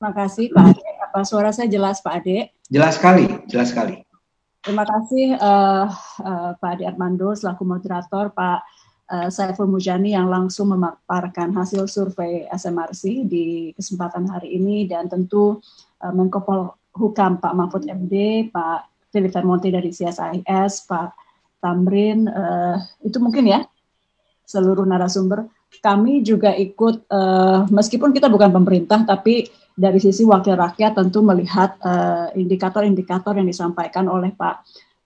Terima kasih Pak Ade. Apa suara saya jelas Pak Ade? Jelas sekali, jelas sekali. Terima kasih uh, uh, Pak Ade Armando selaku moderator, Pak uh, Saiful Mujani yang langsung memaparkan hasil survei SMRC di kesempatan hari ini dan tentu uh, Menko Polhukam Pak Mahfud MD, Pak Philip Vermonti dari CSIS, Pak Tamrin, uh, itu mungkin ya seluruh narasumber. Kami juga ikut, uh, meskipun kita bukan pemerintah, tapi dari sisi wakil rakyat tentu melihat indikator indikator-indikator yang disampaikan oleh Pak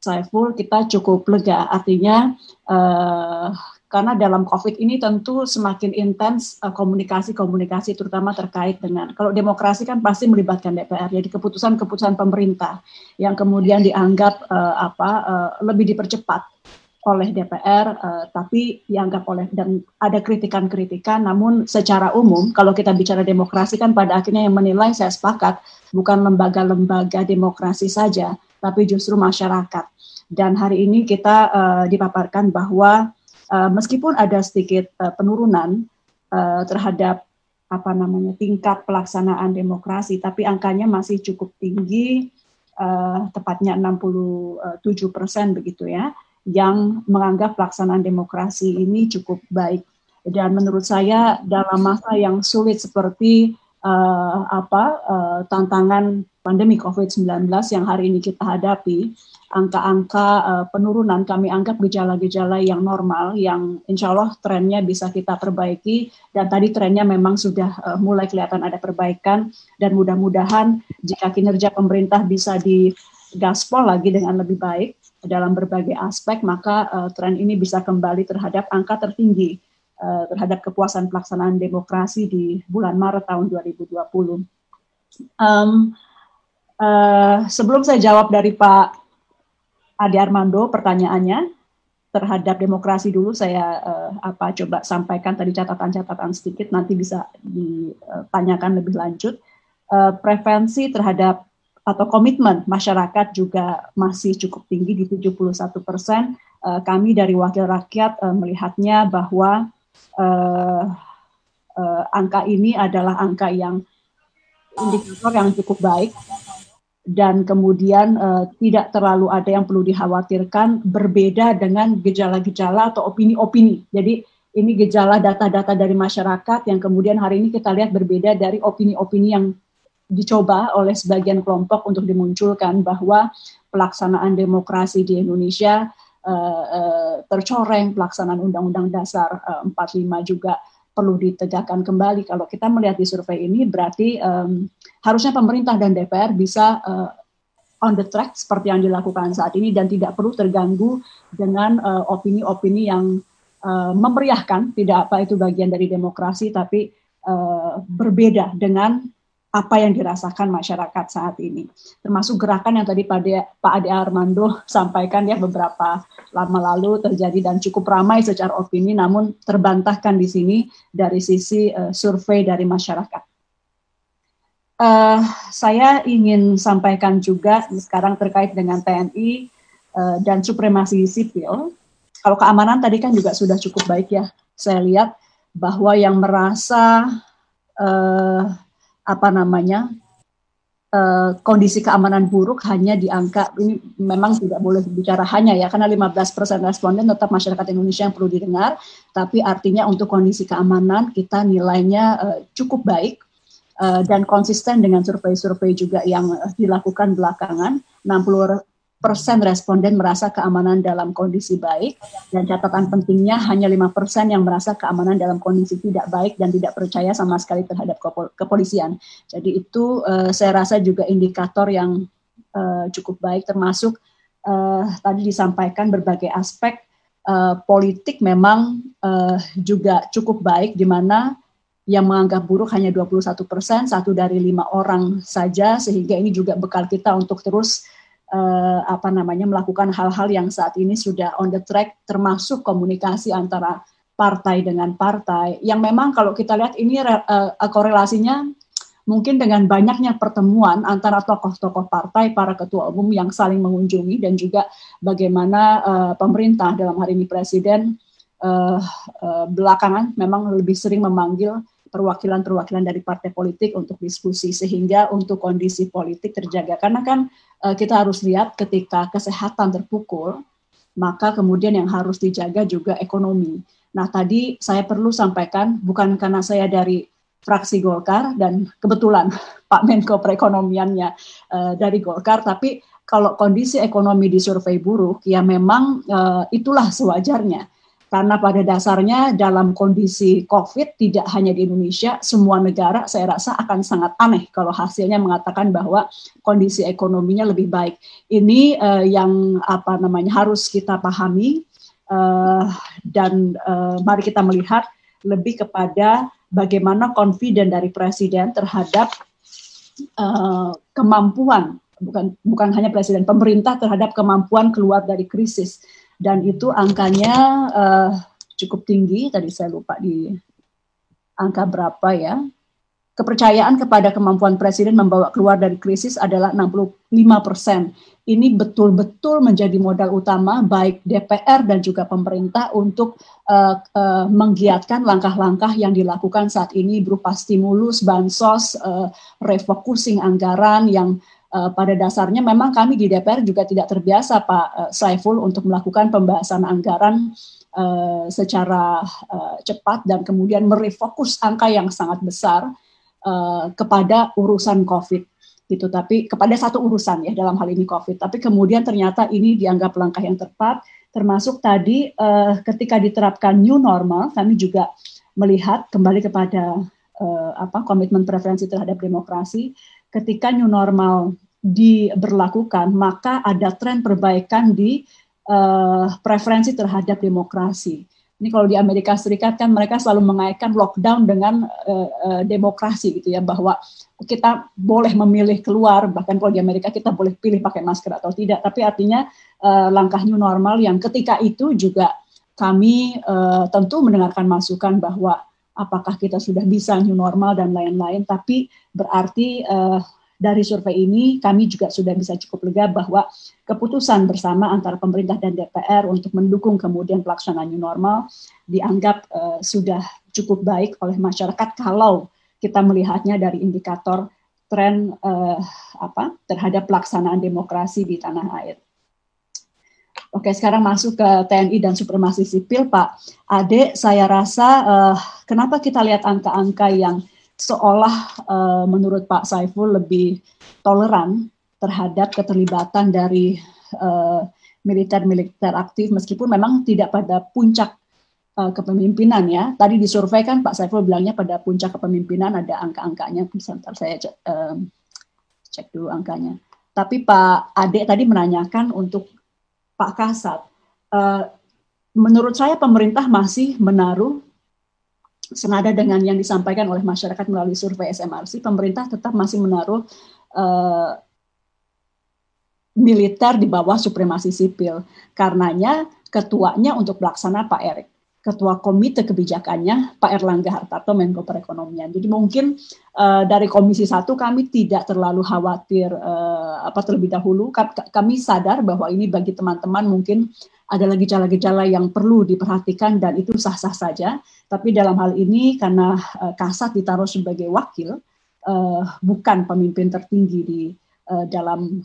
Saiful, kita cukup lega. Artinya uh, karena dalam COVID ini tentu semakin intens komunikasi-komunikasi terutama terkait dengan kalau demokrasi kan pasti melibatkan DPR jadi keputusan-keputusan pemerintah yang kemudian dianggap uh, apa uh, lebih dipercepat oleh DPR uh, tapi dianggap oleh dan ada kritikan-kritikan. Namun secara umum kalau kita bicara demokrasi kan pada akhirnya yang menilai saya sepakat bukan lembaga-lembaga demokrasi saja tapi justru masyarakat. Dan hari ini kita uh, dipaparkan bahwa uh, meskipun ada sedikit uh, penurunan uh, terhadap apa namanya tingkat pelaksanaan demokrasi, tapi angkanya masih cukup tinggi, uh, tepatnya 67 persen begitu ya, yang menganggap pelaksanaan demokrasi ini cukup baik. Dan menurut saya dalam masa yang sulit seperti uh, apa uh, tantangan pandemi COVID-19 yang hari ini kita hadapi, angka-angka uh, penurunan kami anggap gejala-gejala yang normal yang insya Allah trennya bisa kita perbaiki dan tadi trennya memang sudah uh, mulai kelihatan ada perbaikan dan mudah-mudahan jika kinerja pemerintah bisa digaspol lagi dengan lebih baik dalam berbagai aspek maka uh, tren ini bisa kembali terhadap angka tertinggi uh, terhadap kepuasan pelaksanaan demokrasi di bulan Maret tahun 2020. Um, uh, sebelum saya jawab dari Pak Adi Armando pertanyaannya terhadap demokrasi dulu saya uh, apa coba sampaikan tadi catatan-catatan sedikit nanti bisa ditanyakan lebih lanjut uh, prevensi terhadap atau komitmen masyarakat juga masih cukup tinggi di 71 persen. Uh, kami dari wakil rakyat uh, melihatnya bahwa uh, uh, angka ini adalah angka yang indikator yang cukup baik dan kemudian uh, tidak terlalu ada yang perlu dikhawatirkan berbeda dengan gejala-gejala atau opini-opini. Jadi ini gejala data-data dari masyarakat yang kemudian hari ini kita lihat berbeda dari opini-opini yang dicoba oleh sebagian kelompok untuk dimunculkan bahwa pelaksanaan demokrasi di Indonesia uh, uh, tercoreng, pelaksanaan Undang-Undang Dasar uh, 45 juga perlu ditegakkan kembali. Kalau kita melihat di survei ini berarti um, harusnya pemerintah dan DPR bisa uh, on the track seperti yang dilakukan saat ini dan tidak perlu terganggu dengan opini-opini uh, yang uh, memeriahkan. Tidak apa itu bagian dari demokrasi, tapi uh, berbeda dengan apa yang dirasakan masyarakat saat ini. Termasuk gerakan yang tadi Pak Ade Armando sampaikan ya beberapa lama lalu terjadi dan cukup ramai secara opini, namun terbantahkan di sini dari sisi uh, survei dari masyarakat. Uh, saya ingin sampaikan juga sekarang terkait dengan TNI uh, eh, dan supremasi sipil. Kalau keamanan tadi kan juga sudah cukup baik ya. Saya lihat bahwa yang merasa uh, apa namanya uh, kondisi keamanan buruk hanya di angka ini memang tidak boleh bicara hanya ya karena 15% responden tetap masyarakat Indonesia yang perlu didengar. Tapi artinya untuk kondisi keamanan kita nilainya uh, cukup baik uh, dan konsisten dengan survei-survei juga yang dilakukan belakangan. 60 persen responden merasa keamanan dalam kondisi baik dan catatan pentingnya hanya lima persen yang merasa keamanan dalam kondisi tidak baik dan tidak percaya sama sekali terhadap kepolisian. Jadi itu uh, saya rasa juga indikator yang uh, cukup baik termasuk uh, tadi disampaikan berbagai aspek uh, politik memang uh, juga cukup baik di mana yang menganggap buruk hanya 21 persen, satu dari lima orang saja, sehingga ini juga bekal kita untuk terus uh, apa namanya melakukan hal-hal yang saat ini sudah on the track termasuk komunikasi antara partai dengan partai. Yang memang kalau kita lihat ini uh, korelasinya mungkin dengan banyaknya pertemuan antara tokoh-tokoh partai, para ketua umum yang saling mengunjungi dan juga bagaimana uh, pemerintah dalam hari ini presiden uh, uh, belakangan memang lebih sering memanggil perwakilan-perwakilan dari partai politik untuk diskusi sehingga untuk kondisi politik terjaga karena kan uh, kita harus lihat ketika kesehatan terpukul maka kemudian yang harus dijaga juga ekonomi. Nah tadi saya perlu sampaikan bukan karena saya dari fraksi Golkar dan kebetulan Pak Menko perekonomiannya uh, dari Golkar tapi kalau kondisi ekonomi di survei buruk ya memang uh, itulah sewajarnya karena pada dasarnya dalam kondisi COVID tidak hanya di Indonesia, semua negara saya rasa akan sangat aneh kalau hasilnya mengatakan bahwa kondisi ekonominya lebih baik. Ini uh, yang apa namanya harus kita pahami uh, dan uh, mari kita melihat lebih kepada bagaimana confident dari presiden terhadap uh, kemampuan bukan bukan hanya presiden pemerintah terhadap kemampuan keluar dari krisis dan itu angkanya uh, cukup tinggi. Tadi saya lupa di angka berapa ya. Kepercayaan kepada kemampuan presiden membawa keluar dari krisis adalah 65 persen. Ini betul-betul menjadi modal utama baik DPR dan juga pemerintah untuk uh, uh, menggiatkan langkah-langkah yang dilakukan saat ini berupa stimulus, bansos, uh, refocusing anggaran yang uh, pada dasarnya memang kami di DPR juga tidak terbiasa Pak uh, Saiful untuk melakukan pembahasan anggaran uh, secara uh, cepat dan kemudian merefokus angka yang sangat besar uh, kepada urusan COVID gitu. Tapi kepada satu urusan ya dalam hal ini COVID. Tapi kemudian ternyata ini dianggap langkah yang tepat termasuk tadi uh, ketika diterapkan new normal kami juga melihat kembali kepada uh, apa komitmen preferensi terhadap demokrasi ketika new normal diberlakukan, maka ada tren perbaikan di uh, preferensi terhadap demokrasi. Ini kalau di Amerika Serikat kan mereka selalu mengaitkan lockdown dengan uh, uh, demokrasi gitu ya bahwa kita boleh memilih keluar bahkan kalau di Amerika kita boleh pilih pakai masker atau tidak tapi artinya uh, langkah new normal yang ketika itu juga kami uh, tentu mendengarkan masukan bahwa apakah kita sudah bisa new normal dan lain-lain tapi berarti uh, dari survei ini kami juga sudah bisa cukup lega bahwa keputusan bersama antara pemerintah dan DPR untuk mendukung kemudian pelaksanaan new normal dianggap uh, sudah cukup baik oleh masyarakat kalau kita melihatnya dari indikator tren uh, apa terhadap pelaksanaan demokrasi di tanah air. Oke, sekarang masuk ke TNI dan supremasi sipil, Pak Ade. Saya rasa uh, kenapa kita lihat angka-angka yang seolah uh, menurut Pak Saiful lebih toleran terhadap keterlibatan dari uh, militer-militer aktif meskipun memang tidak pada puncak uh, kepemimpinan ya. Tadi disurvei kan Pak Saiful bilangnya pada puncak kepemimpinan ada angka-angkanya. Sebentar saya cek, uh, cek dulu angkanya. Tapi Pak Ade tadi menanyakan untuk Pak Kasat. Uh, menurut saya pemerintah masih menaruh senada dengan yang disampaikan oleh masyarakat melalui survei SMRC, pemerintah tetap masih menaruh uh, militer di bawah supremasi sipil. Karenanya ketuanya untuk pelaksana Pak Erik, ketua komite kebijakannya Pak Erlangga Hartarto Menko Perekonomian. Jadi mungkin uh, dari Komisi Satu kami tidak terlalu khawatir uh, apa terlebih dahulu. Kami sadar bahwa ini bagi teman-teman mungkin adalah gejala-gejala yang perlu diperhatikan dan itu sah-sah saja. Tapi dalam hal ini karena uh, Kasat ditaruh sebagai wakil, uh, bukan pemimpin tertinggi di uh, dalam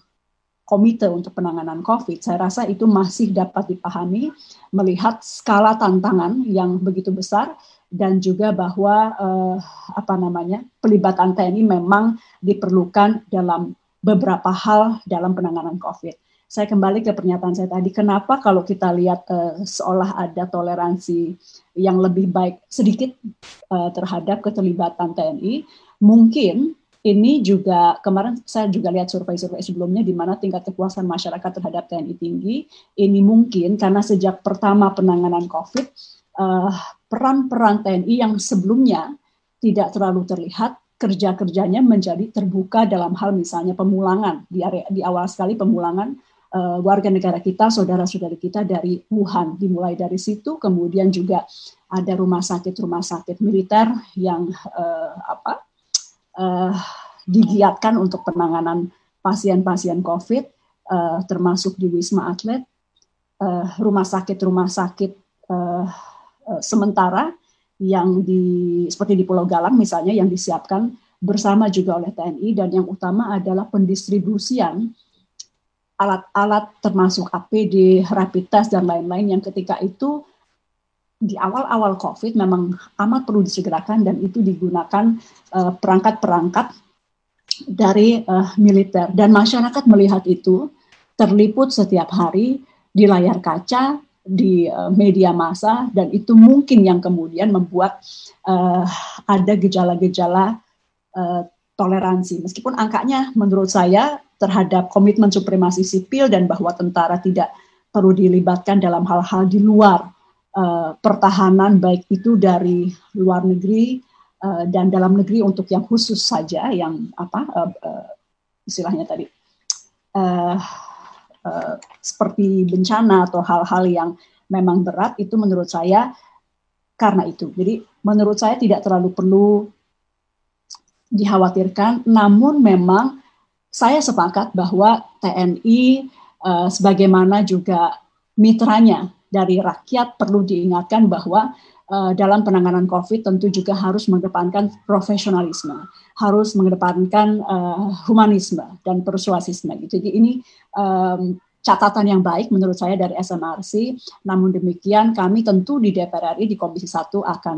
komite untuk penanganan COVID, saya rasa itu masih dapat dipahami melihat skala tantangan yang begitu besar dan juga bahwa uh, apa namanya pelibatan TNI memang diperlukan dalam beberapa hal dalam penanganan COVID. Saya kembali ke pernyataan saya tadi, kenapa kalau kita lihat uh, seolah ada toleransi yang lebih baik sedikit uh, terhadap keterlibatan TNI, mungkin ini juga kemarin saya juga lihat survei-survei sebelumnya di mana tingkat kepuasan masyarakat terhadap TNI tinggi. Ini mungkin karena sejak pertama penanganan COVID, uh, peran-peran TNI yang sebelumnya tidak terlalu terlihat kerja-kerjanya menjadi terbuka dalam hal misalnya pemulangan di area di awal sekali pemulangan uh, warga negara kita, saudara-saudari kita dari Wuhan. Dimulai dari situ, kemudian juga ada rumah sakit-rumah sakit militer yang uh, apa uh, digiatkan untuk penanganan pasien-pasien COVID, uh, termasuk di Wisma Atlet, uh, rumah sakit-rumah sakit uh, uh, sementara yang di seperti di Pulau Galang misalnya yang disiapkan bersama juga oleh TNI dan yang utama adalah pendistribusian alat-alat termasuk APD, rapid test dan lain-lain yang ketika itu di awal-awal COVID memang amat perlu disegerakan dan itu digunakan eh, perangkat-perangkat uh, dari uh, militer. Dan masyarakat melihat itu terliput setiap hari di layar kaca di uh, media massa dan itu mungkin yang kemudian membuat uh, ada gejala-gejala uh, toleransi. Meskipun angkanya menurut saya terhadap komitmen supremasi sipil dan bahwa tentara tidak perlu dilibatkan dalam hal-hal di luar uh, pertahanan baik itu dari luar negeri uh, dan dalam negeri untuk yang khusus saja yang apa uh, uh, istilahnya tadi uh, uh, seperti bencana atau hal-hal yang memang berat itu menurut saya karena itu. Jadi menurut saya tidak terlalu perlu dikhawatirkan namun memang saya sepakat bahwa TNI uh, eh, sebagaimana juga mitranya dari rakyat perlu diingatkan bahwa uh, dalam penanganan COVID tentu juga harus mengedepankan profesionalisme, harus mengedepankan uh, humanisme dan persuasisme. Gitu. Jadi ini um, catatan yang baik menurut saya dari SMRC. Namun demikian kami tentu di DPR RI di Komisi 1 akan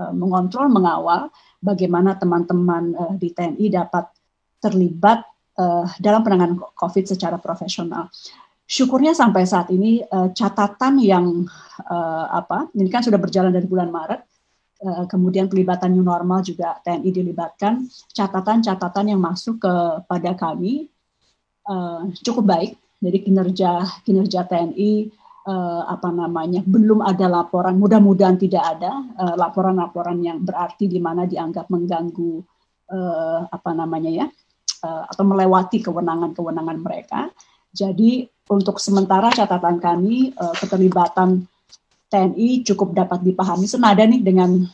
uh, mengontrol, mengawal bagaimana teman-teman uh, di TNI dapat terlibat dalam penanganan COVID secara profesional. Syukurnya sampai saat ini uh, catatan yang uh, apa ini kan sudah berjalan dari bulan Maret, uh, kemudian pelibatan new normal juga TNI dilibatkan, catatan-catatan yang masuk kepada kami uh, cukup baik. Jadi kinerja kinerja TNI uh, apa namanya belum ada laporan, mudah-mudahan tidak ada laporan-laporan uh, yang berarti di mana dianggap mengganggu uh, apa namanya ya uh, atau melewati kewenangan-kewenangan mereka. Jadi untuk sementara catatan kami uh, keterlibatan TNI cukup dapat dipahami senada nih dengan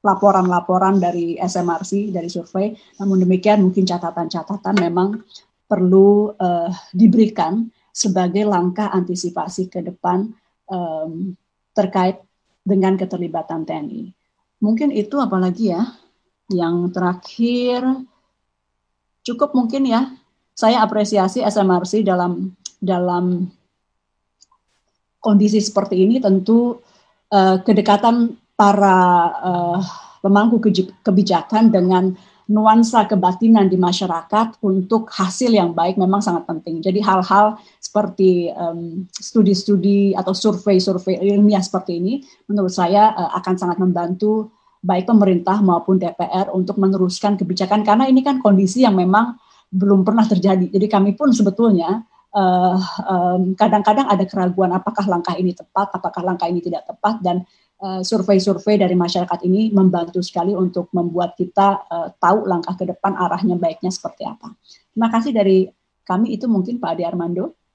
laporan-laporan dari SMRC dari survei. Namun demikian mungkin catatan-catatan memang perlu uh, diberikan sebagai langkah antisipasi ke depan um, terkait dengan keterlibatan TNI. Mungkin itu apalagi ya. Yang terakhir cukup mungkin ya saya apresiasi SMRC dalam dalam kondisi seperti ini tentu uh, kedekatan para uh, pemangku kebijakan dengan nuansa kebatinan di masyarakat untuk hasil yang baik memang sangat penting. Jadi hal-hal seperti studi-studi um, atau survei-survei ilmiah seperti ini menurut saya uh, akan sangat membantu baik pemerintah maupun DPR untuk meneruskan kebijakan karena ini kan kondisi yang memang belum pernah terjadi. Jadi kami pun sebetulnya kadang eh, kadang-kadang ada keraguan apakah langkah ini tepat, apakah langkah ini tidak tepat dan uh, survei-survei dari masyarakat ini membantu sekali untuk membuat kita uh, tahu langkah ke depan arahnya baiknya seperti apa. Terima kasih dari kami itu mungkin Pak Ade Armando.